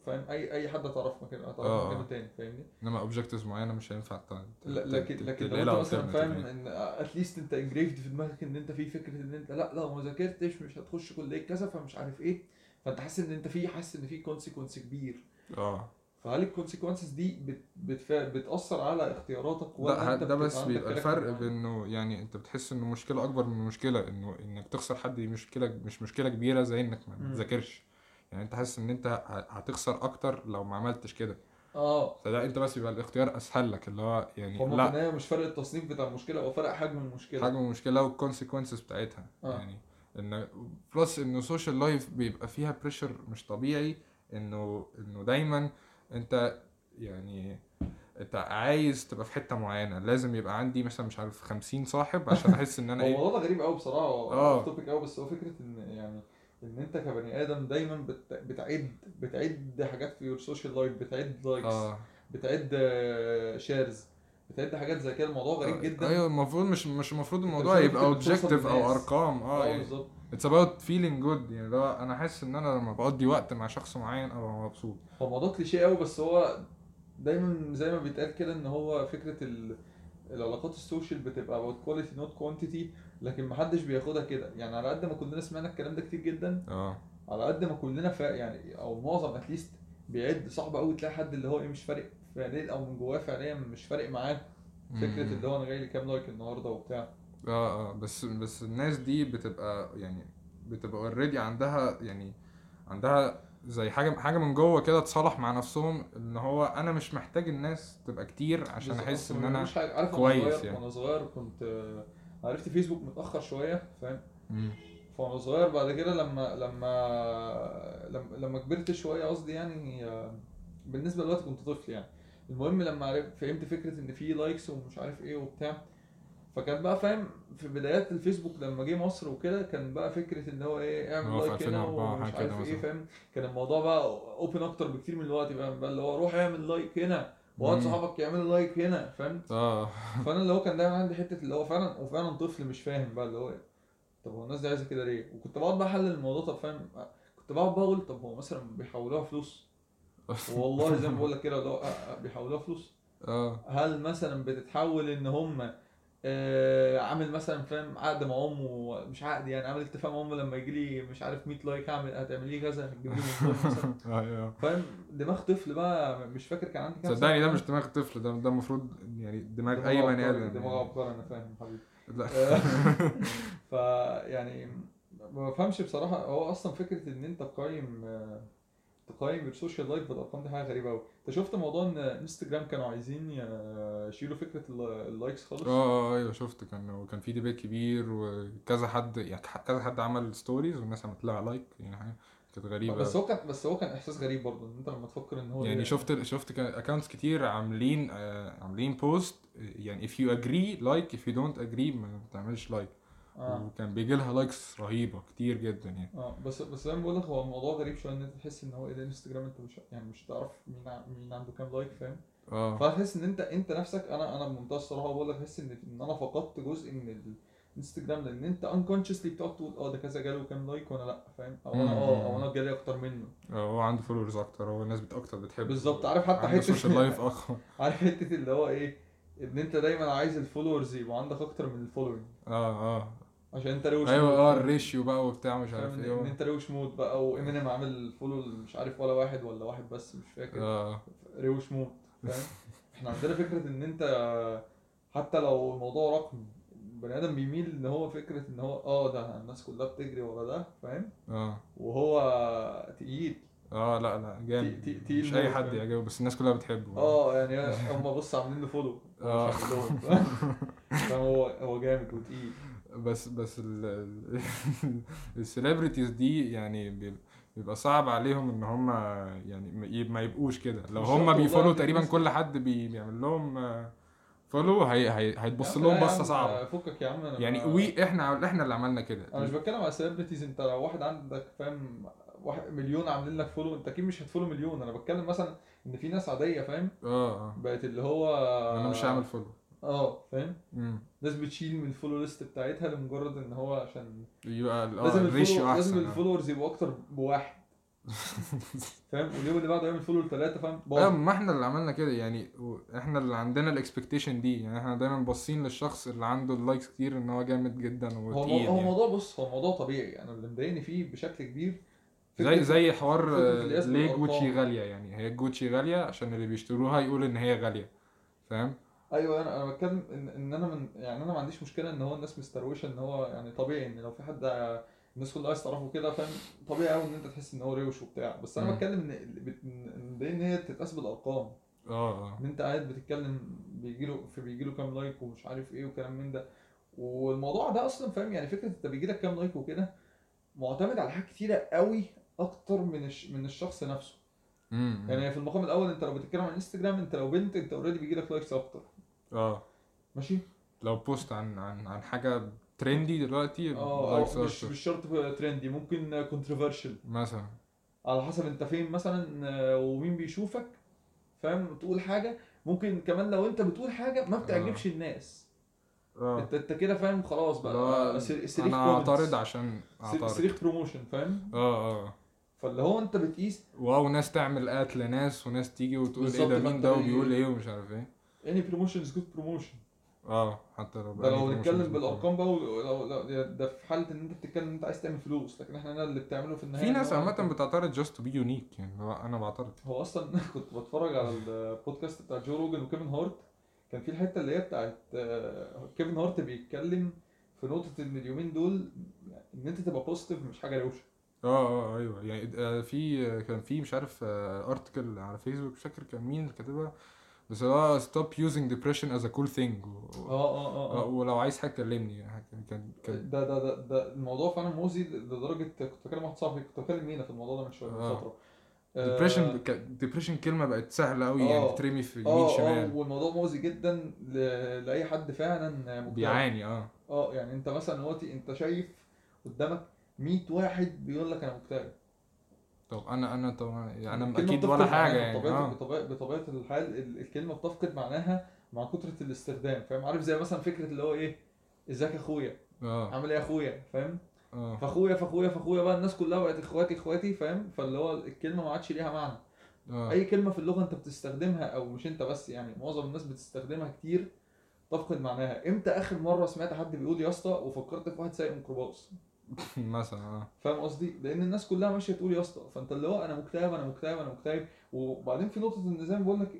فاهم اي أي حد هتعرف مكانه هتعرف آه، مكانه آه. تاني فاهمني إنما objectives معينة مش هينفع لا لكن لكن لو أنت مثلا فاهم يعني. إن at least أنت engraved في دماغك إن أنت في فكرة إن أنت لأ لو ما ذاكرتش مش هتخش كلية كذا فمش عارف إيه فأنت حاسس إن أنت في حاسس إن في consequence كبير آه فهل ال consequences دي بت بتفا... بتأثر على اختياراتك ولا لا أنت ده بس بيبقى الفرق؟ بإنه يعني أنت بتحس إنه مشكلة أكبر من مشكلة إنه إنك تخسر حد دي مشكلة مش مشكلة كبيرة زي إنك ما. تذاكرش يعني انت حاسس ان انت هتخسر أكتر لو ما عملتش كده. آه. فده انت بس يبقى الاختيار اسهل لك اللي هو يعني في لا. النهايه مش فرق التصنيف بتاع المشكلة هو فرق حجم المشكلة. حجم المشكلة وال consequences بتاعتها. آه. يعني إن plus انه social life بيبقى فيها pressure مش طبيعي إنه إنه دايما أنت يعني أنت عايز تبقى في حتة معينة. لازم يبقى عندي مثلا مش عارف 50 صاحب عشان أحس إن أنا هو إيه. الموضوع ده غريب قوي بصراحة هو آه. topic قوي بس هو فكرة إن يعني إن أنت كبني آدم دايما بت... بتعد بتعد حاجات في ال social life بتعد likes آه. بتعد shares بتعد حاجات زي كده. الموضوع غريب جدا. أيوه المفروض مش مش المفروض الموضوع يبقى objective أو. أرقام. آه آه يعني بالظبط. it's about feeling good يعني لو أنا حاسس إن أنا لما بقضي وقت مع شخص معين أبقى مبسوط. هو موضوع كليشيه قوي بس هو دايما زي ما بيتقال كده إن هو فكرة ال... العلاقات ال social بتبقى about quality not quantity. لكن محدش بياخدها كده يعني على قد ما كلنا سمعنا الكلام ده كتير جدا آه على قد ما كلنا فا يعني أو معظم at least بيعد صعب قوي تلاقي حد اللي هو إيه مش فارق فعليا أو من جواه فعليا مش فارق معاه فكرة. اللي هو أنا جاي لي كام like النهارده وبتاع آه آه بس بس الناس دي بتبقى يعني بتبقى already عندها يعني عندها زي حاجة حاجة من جوه كده تصالح مع نفسهم إن هو أنا مش محتاج الناس تبقى كتير عشان. أحس إن أنا كويس يعني. وأنا صغير كنت عرفت فيسبوك متأخر شوية فاهم. فأنا صغير بعد كده لما لما لما, كبرت شوية قصدي يعني بالنسبة دلوقتي كنت طفل يعني المهم لما عرفت فهمت فكرة إن في likes ومش عارف إيه وبتاع فكان بقى فاهم في بدايات الفيسبوك لما جه مصر وكده كان بقى فكرة إن هو إيه اعمل like هنا 2004 ومش عارف إيه. فاهم كان الموضوع بقى open أكتر بكتير من الوقت بقى بقى اللي هو روح اعمل like هنا مم. صحابك يعملوا like هنا فاهم؟ آه. فأنا اللي هو كان دايما عندي حتة اللي هو فعلا وفعلا طفل مش فاهم بقى اللي هو إيه، طب هو الناس دي عايزة كده ليه؟ وكنت بقعد بقى أحلل الموضوع طب فاهم؟ كنت بقعد بقى أقول طب هو مثلا بيحولوها فلوس؟ والله زي ما بقول لك كده اللي هو آه، آه، بيحولوها فلوس. آه. هل مثلا بتتحول إن هم آه عامل مثلا فاهم عقد مع أمه مش عقد يعني عامل اتفاق مع أمه لما يجي لي مش عارف 100 لايك هعمل هتعمل لي كذا هتجيب لي أيوه. فاهم؟ دماغ طفل بقى مش فاكر كان عندي كام صدقني ده. مش دماغ طفل ده ده المفروض يعني دماغ دماغ أي بني آدم دماغ يعني. عبقري أنا فاهم حبيبي. لا. ف يعني ما بفهمش بصراحة هو أصلا فكرة إن أنت تقيم آه، تقيم ال social life بالارقام دي حاجة غريبة قوي أنت شفت موضوع إن إنستجرام كانوا عايزين يشيلوا فكرة ال- ال likes خالص؟ آه آه أيوه شفت. كان كان في debate كبير وكذا حد يعني كذا حد عمل stories والناس عملت لها like يعني حاجة كانت غريبة بس هو كان بس هو كان إحساس غريب برضه إن أنت لما تفكر إن هو يعني شفت شفت accounts كتير عاملين آه عاملين post يعني if you agree like if you don't agree ما بتعملش like آه. وكان بيجي لها likes رهيبة كتير جدا يعني. آه بس بس زي ما بقول لك هو الموضوع غريب شوية إن أنت تحس إن هو إيه ده انستجرام أنت مش يعني مش هتعرف مين ع- مين عنده كام like فاهم؟ آه. فتحس إن أنت أنت نفسك أنا أنا بمنتهى الصراحة بقول لك احس إن إن أنا فقدت جزء من الانستجرام لأن أنت unconsciously بتقعد تقول آه ده كذا جاله كام like وأنا لأ فاهم؟ أو أنا آه أو أنا جالي أكتر منه. آه، هو عنده followers أكتر هو الناس بت أكتر بتحب بالظبط عارف حتى عنده social life حتة أقوى. عارف حتة اللي هو إيه إن أنت دايما عايز ال followers يبقى عندك أكتر من ال following آه آه. عشان انت روش أيوه آه؟ ال ratio بقى وبتاع مش عارف ان إيه إن و- انت روش موت بقى وإمينيم عامل follow مش عارف ولا واحد ولا واحد بس مش فاكر. آه. روش موت فاهم؟ إحنا عندنا فكرة إن انت حتى لو الموضوع رقمي البني آدم بيميل إن هو فكرة إن هو آه ده الناس كلها بتجري ورا ده فاهم؟ آه. وهو تقيل. آه لا لا جامد. تي- مش أي حد؟ يعجبه بس الناس كلها بتحبه. آه يعني هم بص عاملين له follow. آه. فهو هو جامد وتقيل. بس بس ال celebrities دي يعني بيب- بيبقى صعب عليهم إن هم يعني ما يب- ما يبقوش كده. لو هم بي follow في تقريبا كل حد بي- بيعمل لهم follow هي هي هيتبص لهم بصة صعبة. فكك يا عم أنا يعني وي إحنا إحنا اللي عملنا كده. أنا مش بتكلم على celebrities أنت لو واحد عندك فاهم واحد مليون عاملين لك follow أنت أكيد مش هت follow مليون. أنا بتكلم مثلا إن في ناس عادية فاهم؟ آه آه. بقت اللي هو أنا مش هعمل follow. آه فاهم ناس بتشيل من ال follow list بتاعتها لمجرد إن هو عشان يبقى آه لازم ال ratio ال follow لازم احسن آه. ال followers يبقوا أكتر بواحد فاهم واليوم اللي بعده يعمل follow لثلاثه فاهم آه باظ. ما إحنا اللي عملنا كده يعني إحنا اللي عندنا ال expectation دي يعني إحنا دايما باصين للشخص اللي عنده ال likes كتير إن هو جامد جدا هو هو يعني. الموضوع بص هو الموضوع طبيعي أنا اللي مضايقني فيه بشكل كبير زي زي حوار آه، ليه. جوتشي غالية يعني هي جوتشي غالية عشان اللي بيشتروها يقول إن هي غالية فاهم أيوه أنا أنا بتكلم إن, إن أنا من يعني أنا ما عنديش مشكلة إن هو الناس مستروشه إن هو يعني طبيعي إن لو في حد الناس كلها عايز تعرفه كده فاهم؟ طبيعي قوي إن أنت تحس إن هو روش وبتاع. بس أنا. بتكلم إن إن ده إن هي تتقاس بالأرقام. آه آه. إن أنت قاعد بتتكلم بيجي له في بيجي له كام لايك ومش عارف إيه وكلام من ده. والموضوع ده أصلا فاهم؟ يعني فكرة أنت بيجي لك كام like وكده معتمد على حاجات كتيرة قوي أكتر من الش... من الشخص نفسه. امم يعني في المقام الأول أنت لو بتتكلم عن انستجرام أنت لو بنت أنت already بيجي لك likes أكتر. آه. ماشي؟ لو post عن عن عن حاجة trendy دلوقتي آه أو مش. مش شرط trendy ممكن controversial مثلا. على حسب انت فين مثلا آه، ومين بيشوفك فاهم؟ تقول حاجة. ممكن كمان لو انت بتقول حاجة ما بتعجبش الناس. آه. انت انت كده فاهم خلاص بقى. هو سر- صريخ أنا. أعترض عشان أعترض. صريخ promotion فاهم؟ آه آه. فاللي هو انت بتقيس واو ناس تعمل ات لناس وناس تيجي وتقول إيه ده مين ده بي- وبيقول إيه ومش عارف إيه. Any promotion is good promotion. آه حتى لو ده بقى لو نتكلم. بالأرقام بقى ولو لو ده في حالة إن أنت بتتكلم إن أنت عايز تعمل فلوس لكن إحنا اللي بتعمله في النهاية في ناس انت- بتعترض just to be unique يعني أنا بعترض. هو أصلا كنت بتفرج على البودكاست بتاع جو روجن وكيفن هارت كان في الحتة اللي هي بتاعت آه، كيفن هارت بيتكلم في نقطة إن اليومين دول إن أنت تبقى positive مش حاجة روشة. آه آه أيوه. يعني آه، في آه، كان في مش عارف article على فيسبوك مش فاكر كان مين اللي كاتبها بس هو using depression as a cool thing. و... آه آه آه, آه، آه. ولو عايز حاجة كلمني كان كان ده ده ده ده الموضوع فعلا موزي لدرجة كنت بكلم واحد صاحبي كنت بكلم مينا في الموضوع ده من شوية من آه. فترة. آه، depression ك- depression كلمة بقت سهلة قوي يعني آه. ترمي في يمين آه آه شمال. والموضوع مؤذي جدا ل... لأي حد فعلا بيعاني آه. آه يعني أنت مثلا دلوقتي أنت شايف قدامك 100 واحد بيقول لك أنا مكتئب. طب أنا أنا طبعا يعني أنا أكيد ولا معناها يعني بطبيعة, آه. بطبيعة, بطبيعة الحال ال- الكلمة بتفقد معناها مع كثرة الاستخدام فاهم؟ عارف زي مثلا فكرة اللي هو إيه؟ إزيك يا أخويا؟ آه. عامل إيه يا أخويا؟ فاهم؟ آه. فأخويا فأخويا فأخويا بقى الناس كلها بقت إخواتي إخواتي فاهم؟ فاللي هو الكلمة ما عادش ليها معنى. آه. أي كلمة في اللغة أنت بتستخدمها أو مش أنت بس يعني معظم الناس بتستخدمها كتير تفقد معناها. إمتى آخر مرة سمعت حد بيقول يا اسطى وفكرت في واحد سايق ميكروباص مثلا آه فاهم قصدي؟ لأن الناس كلها ماشية تقول يا اسطى فأنت اللي هو أنا مكتئب أنا مكتئب أنا مكتئب وبعدين في نقطة إن زي ما بقول لك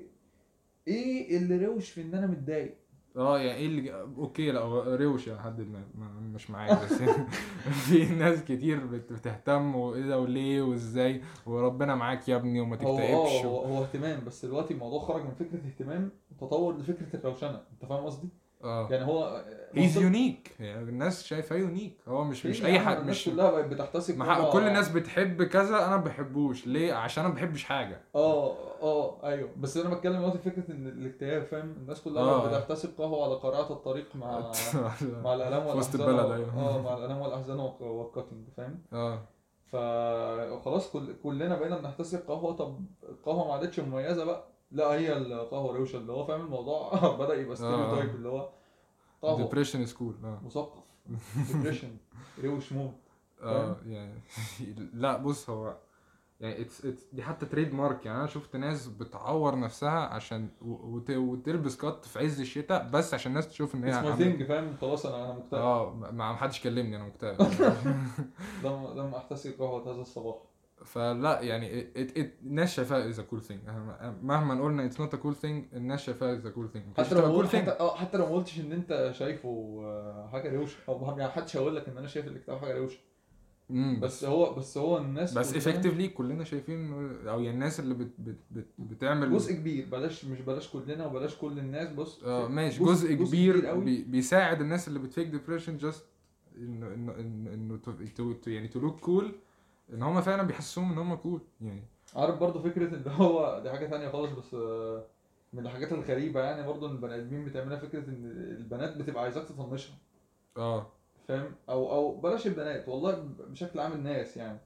إيه اللي روش في إن أنا متضايق؟ آه يعني إيه اللي okay لا هو روش يا حد ما مش معايا بس في ناس كتير بت- بتهتم وإيه ده وليه وإزاي وربنا معاك يا ابني وما هو آه تكتئبش هو, هو اهتمام بس دلوقتي الموضوع خرج من فكرة اهتمام تطور لفكرة الروشنة أنت فاهم قصدي؟ آه. يعني هو he's unique يعني الناس شايفاه unique هو مش مش أي عم؟ حد مش كلها بقت بتحتسي ما كل الناس بتحب كذا أنا ما بحبوش. ليه؟ عشان أنا ما بحبش حاجة. آه آه أيوه. بس أنا بتكلم دلوقتي فكرة إن الاكتئاب فاهم؟ الناس كلها آه. بقت بتحتسي قهوة على قارعة الطريق مع مع الالام في وسط والاحزان البلد، أيوة. آه مع الالام والأحزان والك- وال cutting فاهم؟ آه. فخلاص كل كلنا بقينا بنحتسي قهوة. طب القهوه ما عادتش مميزة بقى. لا هي القهوة روشة اللي هو فاهم الموضوع؟ بدأ يبقى stereotype اللي هو قهوة. depression is cool مثقف depression روش موت. آه يعني لا بص هو يعني it's it's دي حتى trademark يعني أنا شفت ناس بتعور نفسها عشان وت- وتلبس cut في عز الشتاء بس عشان الناس تشوف إن هي it's a thing فاهم؟ خلاص أنا أنا مكتئب. آه ما حدش كلمني أنا مكتئب. لما لما أحتسي قهوة هذا الصباح. فلا يعني it, it, الناس as cool thing مهما قلنا it's not a cool thing الناس شايفاها as cool thing حتى لو قلت حتى آه حتى لو ما قلتش إن أنت شايفه آه، حاجة روشة. أو يعني محدش هيقول لك إن أنا شايف الاكتئاب حاجة روشة. بس هو بس هو الناس بس effectively كلنا شايفين أو يعني الناس اللي بت بت بت بتعمل جزء كبير. بلاش مش بلاش كلنا وبلاش كل الناس. بص آه ماشي. جزء, كبير, قوي. بي بيساعد الناس اللي بت fake depression just انه انه انه يعني to look cool إن هم فعلا بيحسسوهم إن هم cool يعني. عارف برضو فكرة إن هو دي حاجة تانية خالص بس آه، من الحاجات الغريبة يعني برضو إن البني آدمين بتعملها فكرة إن البنات بتبقى عايزاك تطنشها. آه. فاهم؟ أو أو بلاش البنات والله بشكل عام الناس يعني.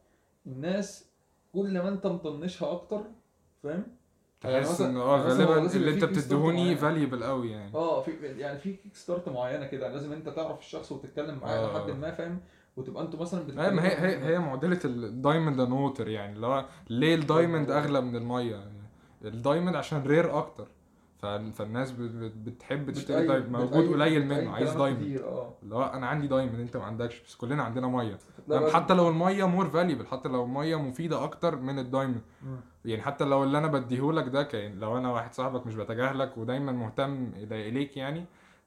الناس كل ما أنت مطنشها أكتر فاهم؟ يعني تحس إن آه غالبا اللي أنت بتديهوني. valuable قوي يعني. آه في يعني في kick start معينة كده لازم أنت تعرف الشخص وتتكلم معاه آه. لحد ما فاهم؟ وتبقى أنتوا مثلا بتتكلموا ما هي هي هي معضلة ال diamond and water يعني اللي هو ليه ال diamond. أغلى من المية يعني ال diamond عشان rare أكتر فالناس بت- بت- بتحب تشتري diamond موجود قليل منه عايز diamond آه اللي هو أنا عندي diamond أنت ما عندكش بس كلنا عندنا مية؟ بس- حتى لو المية more valuable حتى لو الميه مفيدة أكتر من ال diamond. يعني حتى لو اللي أنا بديهولك ده كان لو أنا واحد صاحبك مش بتجاهلك ودايما مهتم إليك يعني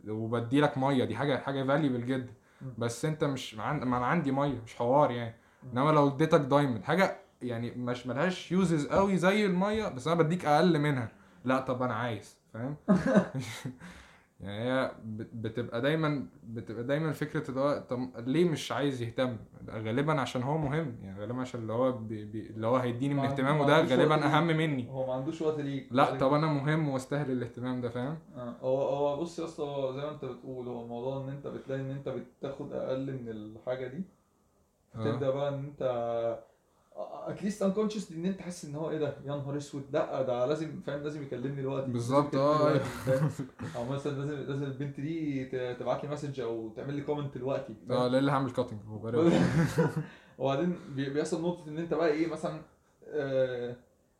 وبديلك مية دي حاجة حاجة valuable جدا. بس انت مش عن... ما أنا عندي مية مش حوار يعني. انما لو اديتك diamond حاجة يعني مش ملهاش uses قوي زي المية بس أنا بديك أقل منها. لا طب أنا عايز فاهم؟ يعني هي بت- بتبقى دايما بتبقى دايما فكرة اللي هو طب ليه مش عايز يهتم؟ غالبا عشان هو مهم يعني غالبا عشان اللي هو بي بي اللي هو هيديني من ما- اهتمامه ما ده غالبا أهم. مني. هو ما عندوش وقت ليك لا طب أنا مهم واستاهل الاهتمام ده فاهم؟ آه، هو هو بص يا اسطى زي ما انت بتقول هو الموضوع إن أنت بتلاقي إن أنت بتاخد أقل من الحاجة دي. آه. تبدا بقى إن أنت at least unconscious إن أنت حاسس إن هو إيه ده؟ يا نهار أسود. لأ ده لازم فاهم؟ لازم يكلمني دلوقتي. بالظبط، آه. أو مثلا لازم لازم البنت دي تبعت لي message أو تعمل لي comment دلوقتي؟ آه لا اللي هعمل cutting وبعدين بي- بيحصل نقطة إن أنت بقى إيه؟ مثلا آه،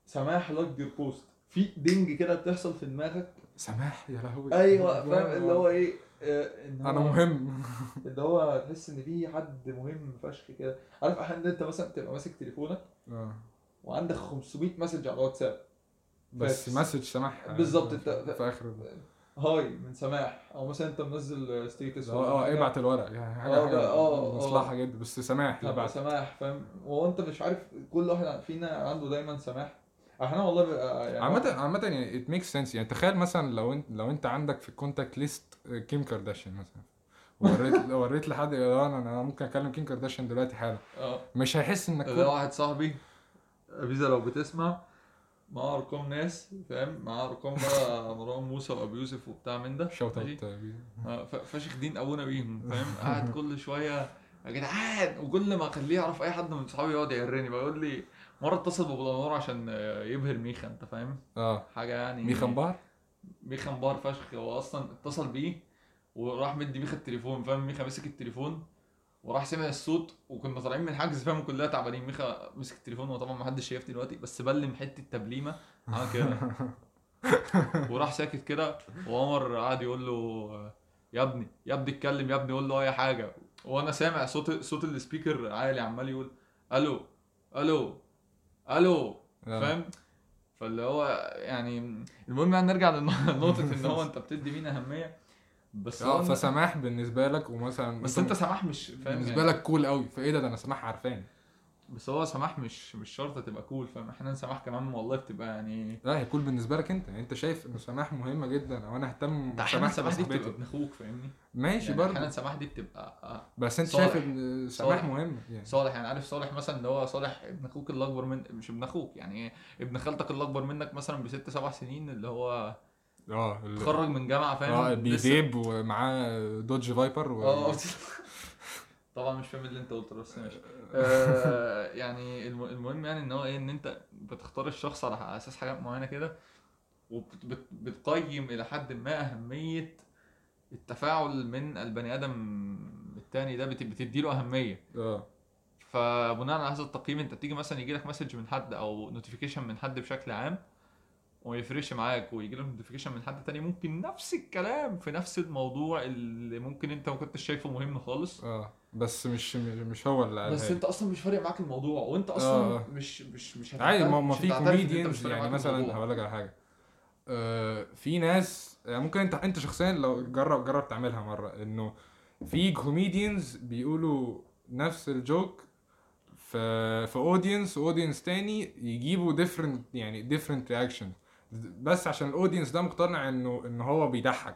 سماح like your post في ding كده بتحصل في دماغك. سماح يا لهوي. أيوه فاهم؟ اللي هو إن أنا هو- مهم. اللي هو تحس إن في حد مهم فشخ كده. عارف أحيانا أنت مثلا تبقى ماسك تليفونك آه. وعندك 500 مسج على الواتساب. بس بس- message سماح. بالظبط، في- انت- في آخر hi من سماح. أو مثلا أنت منزل status آه آه ابعت الورق. يعني حاجة آه، آه، آه. مصلحة جدا بس سماح ابعت. سماح فاهم؟ وهو أنت مش عارف كل واحد فينا عنده دايما سماح. إحنا والله يعني عامة عامة يعني it make sense يعني تخيل مثلا لو انت لو أنت عندك في ال contact list كيم كارداشيان مثلا. وريت وريت لحد أنا أنا ممكن أكلم كيم كارداشيان دلوقتي حالا. آه. مش هيحس انك ده واحد صاحبي فيزا لو بتسمع معاه أرقام ناس فاهم؟ معاه أرقام بقى مروان موسى وأبو يوسف وبتاع من ده. shout out فشخ دين أبونا بيهم فاهم؟ قاعد كل شوية يا جدعان! وكل ما أخليه يعرف أي حد من صحابي يقعد يعرني بيقول لي مرة اتصل بأبو عشان يبهر ميخا أنت فاهم؟ آه. حاجة يعني ميخا مبار ميخا مبار فشخ هو أصلا اتصل بيه وراح مدي ميخا التليفون فاهم؟ ميخا مسك التليفون وراح سمع الصوت وكنا طالعين من حجز فاهم؟ كلنا تعبانين. ميخا مسك التليفون وطبعا ما حدش شايفني دلوقتي بس بلم حتة تبليمة. عمل كده. وراح ساكت كده وعمر قعد يقول له يا ابني يا ابني اتكلم يا ابني قول له أي حاجة. وأنا سامع صوت صوت السبيكر عالي عمال يقول ألو ألو ألو. فاهم؟ فاللي هو يعني المهم يعني نرجع لنقطة إن هو أنت بتدي مين أهمية. بس آه فسماح بالنسبة لك ومثلا بس أنت سماح مش فاهم بالنسبة يعني. لك كول قوي فإيه ده؟ ده أنا سماح عارفاني بس هو سماح مش مش شرط تبقى كول فاهم؟ أحيانا سماح كمان والله بتبقى يعني لا هي كول بالنسبة لك انت. يعني انت شايف ان سماح مهمة جدا. أو أنا اهتم بسماح سماح دي بتبقى ابن أخوك فاهمني؟ ماشي يعني برضه. أحيانا سماح دي بتبقى آه، بس انت صالح. شايف إن سماح. مهم؟ يعني. صالح يعني عارف صالح مثلا اللي هو صالح ابن أخوك اللي اكبر من مش ابن أخوك يعني ابن خالتك اللي اكبر منك مثلا بست سبع سنين اللي هو آه اتخرج من جامعة فاهم؟ آه بيفيب ومعاه Dodge Viper و... آه طبعا مش فاهم اللي انت قلته بس ماشي. آه يعني الم- المهم يعني إن هو إيه إن أنت بتختار الشخص على أساس حاجات معينة كده وبتقيم إلى حد ما أهمية التفاعل من البني آدم التاني ده بت- بتديله أهمية. آه. فبناء على هذا التقييم أنت بتيجي مثلا يجي لك message من حد أو notification من حد بشكل عام وما يفرقش معاك ويجي لك notification من حد تاني ممكن نفس الكلام في نفس الموضوع اللي ممكن انت ما كنتش شايفه مهم خالص آه بس مش مش هو اللي قالها بس. انت أصلا مش فارق معاك الموضوع وانت أصلا آه. مش مش مش عادي ما ما في comedians يعني مثلا. هقول لك على حاجة آه في ناس يعني ممكن انت انت شخصيا لو جرب جرب تعملها مرة إنه في comedians بيقولوا نفس ال joke في في audience audience تاني يجيبوا different يعني different reaction بس عشان ال audience ده مقتنع انه إن هو بيضحك.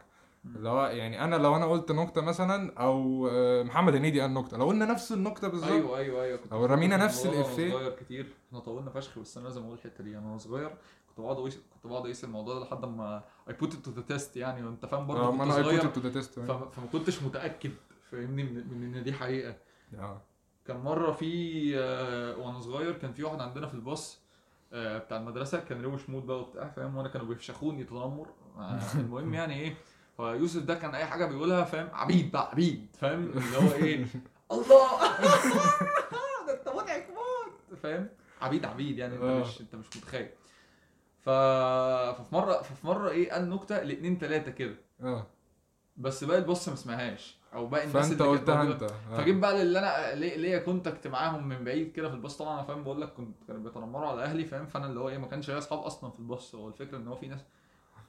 اللي هو يعني أنا لو أنا قلت نكتة مثلا أو آه، محمد هنيدي قال نكتة لو قلنا نفس النكتة بالظبط. أيوه أيوه أيوه. أو رمينا نفس. وأنا صغير كتير. إحنا طولنا فشخ بس أنا لازم أقول الحتة دي. أنا وأنا صغير كنت بقعد اقيس كنت بقعد أقيس الموضوع ده لحد ما I put to the test يعني. وأنت فاهم برضه كنت ما أنا صغير. it to the test. فما كنتش متأكد فاهمني من, إن دي حقيقة. آه. كان مرة في آه، وأنا صغير كان في واحد عندنا في الباص آه، بتاع المدرسة كان روش موت بقى وبتاع فاهم؟ وأنا كانوا بيفشخوني تنمر. آه، المهم يعني إيه فيوسف ده كان أي حاجة بيقولها فاهم؟ عبيد بقى عبيد فاهم؟ اللي هو إيه الله! ده أنت مضحك موت فاهم؟ عبيد عبيد يعني أنت آه. مش أنت مش متخيل. ف... ففي مرة ففي مرة إيه قال نكتة لاتنين تلاتة كده. آه. بس باقي الباص ما سمعهاش أو باقي الناس فأنت اللي قلتها. أنت. آه. فجيت بقى للي أنا ليه- ليا contact معاهم من بعيد كده في الباص طبعا أنا فاهم بقول لك كنت كانوا بيتنمروا على أهلي فاهم؟ فأنا اللي هو إيه ما كانش ليا أصحاب أصلا في الباص هو الفكرة إن هو في ناس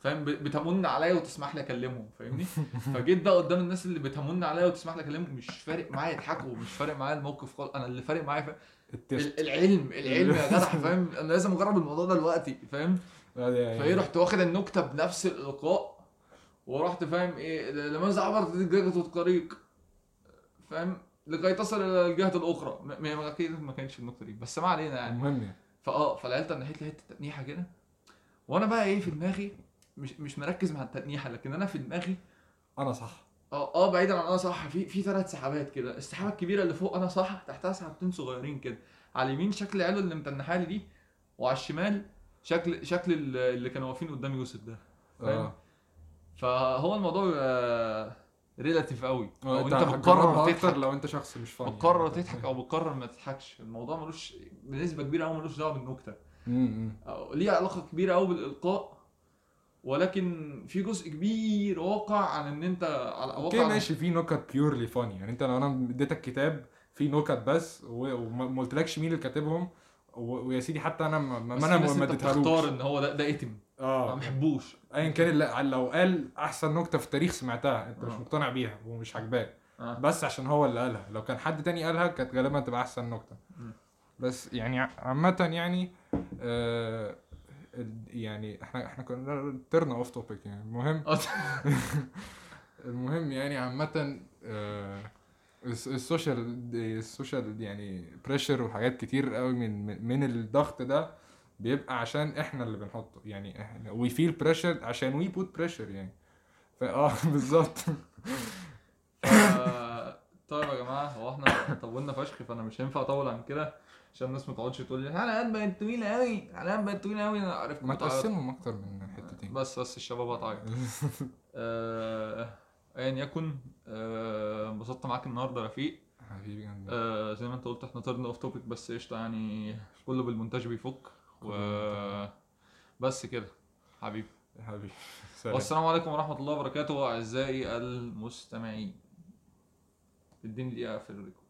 فاهم؟ بتمن عليا وتسمح لي أكلمهم فاهمني؟ فجيت بقى قدام الناس اللي بتمن عليا وتسمح لي أكلمهم. مش فارق معايا يضحكوا مش فارق معايا الموقف خالص. أنا اللي فارق معايا العلم العلم يا جدع فاهم؟ أنا لازم أجرب الموضوع ده دلوقتي فاهم؟ يعني فإيه رحت واخد النكتة بنفس الإلقاء. ورحت فاهم إيه لماذا عبرت الجهه الطريق فاهم؟ لكي تصل إلى الجهة الأخرى. م- م- أكيد ما كانتش النكته دي بس ما علينا يعني. المهم يعني. فآه فالعيال تنحت لي حتة تنيحة كده. وأنا بقى إيه في دماغي مش مش مركز مع التنيحة لكن أنا في دماغي أنا صح. آه آه بعيدا عن أنا صح في في ثلاث سحابات كده. السحابة الكبيرة اللي فوق أنا صح تحتها سحابتين صغيرين كده. على اليمين شكل العيال اللي متنحه لي دي وعلى الشمال شكل شكل ال- اللي كانوا واقفين قدام يوسف ده. فاهم؟ آه. فهو الموضوع relative قوي. آه، انت بتقرر تضحك. لو انت شخص مش فاهم بتقرر تضحك أو بتقرر ما تضحكش. الموضوع ملوش بنسبة كبيرة قوي ملوش دعوة بالنكتة. ليه علاقة كبيرة قوي بالإلقاء ولكن في جزء كبير واقع عن إن أنت على okay واقع ماشي. في نكت purely funny يعني أنت لو أنا اديتك كتاب في نكت بس وما ما قلتلكش مين اللي كاتبهم ويا سيدي حتى أنا ما أنا ما اديتهالوش. بتختار إن هو ده ده اتم ما آه بحبوش ايا كان لو قال أحسن نكتة في التاريخ سمعتها أنت مش آه. مقتنع بيها ومش عاجباك آه. بس عشان هو اللي قالها لو كان حد تاني قالها كانت غالبا تبقى أحسن نكتة. بس يعني ع- عامة يعني آه يعني إحنا إحنا كنا طرنا off topic يعني المهم آه. المهم يعني عامة آه الس- ال social ال social يعني pressure وحاجات كتير قوي من- من الضغط ده بيبقى عشان إحنا اللي بنحطه يعني إحنا we feel pressure عشان we put pressure يعني. فاه بالظبط. طيب يا جماعة هو إحنا طولنا فشخ فأنا مش هينفع أطول عن كده عشان الناس ما تقعدش تقول لي الحلقات بقت طويلة قوي الحلقات بقت طويلة قوي أنا عرفت ما تقسمهم أكتر من حتتين. بس بس الشباب هتعيط. آه، ايا يكن آه، انبسطت معاك النهارده رفيق. حبيبي جدا. آه، زي ما أنت قلت إحنا طرنا off topic بس قشطة يعني كله بالمونتاج بيفك. و بس كده. حبيبي. حبيبي. سلام. والسلام عليكم ورحمة الله وبركاته أعزائي المستمعين. اديني دقيقة أقفل ال record.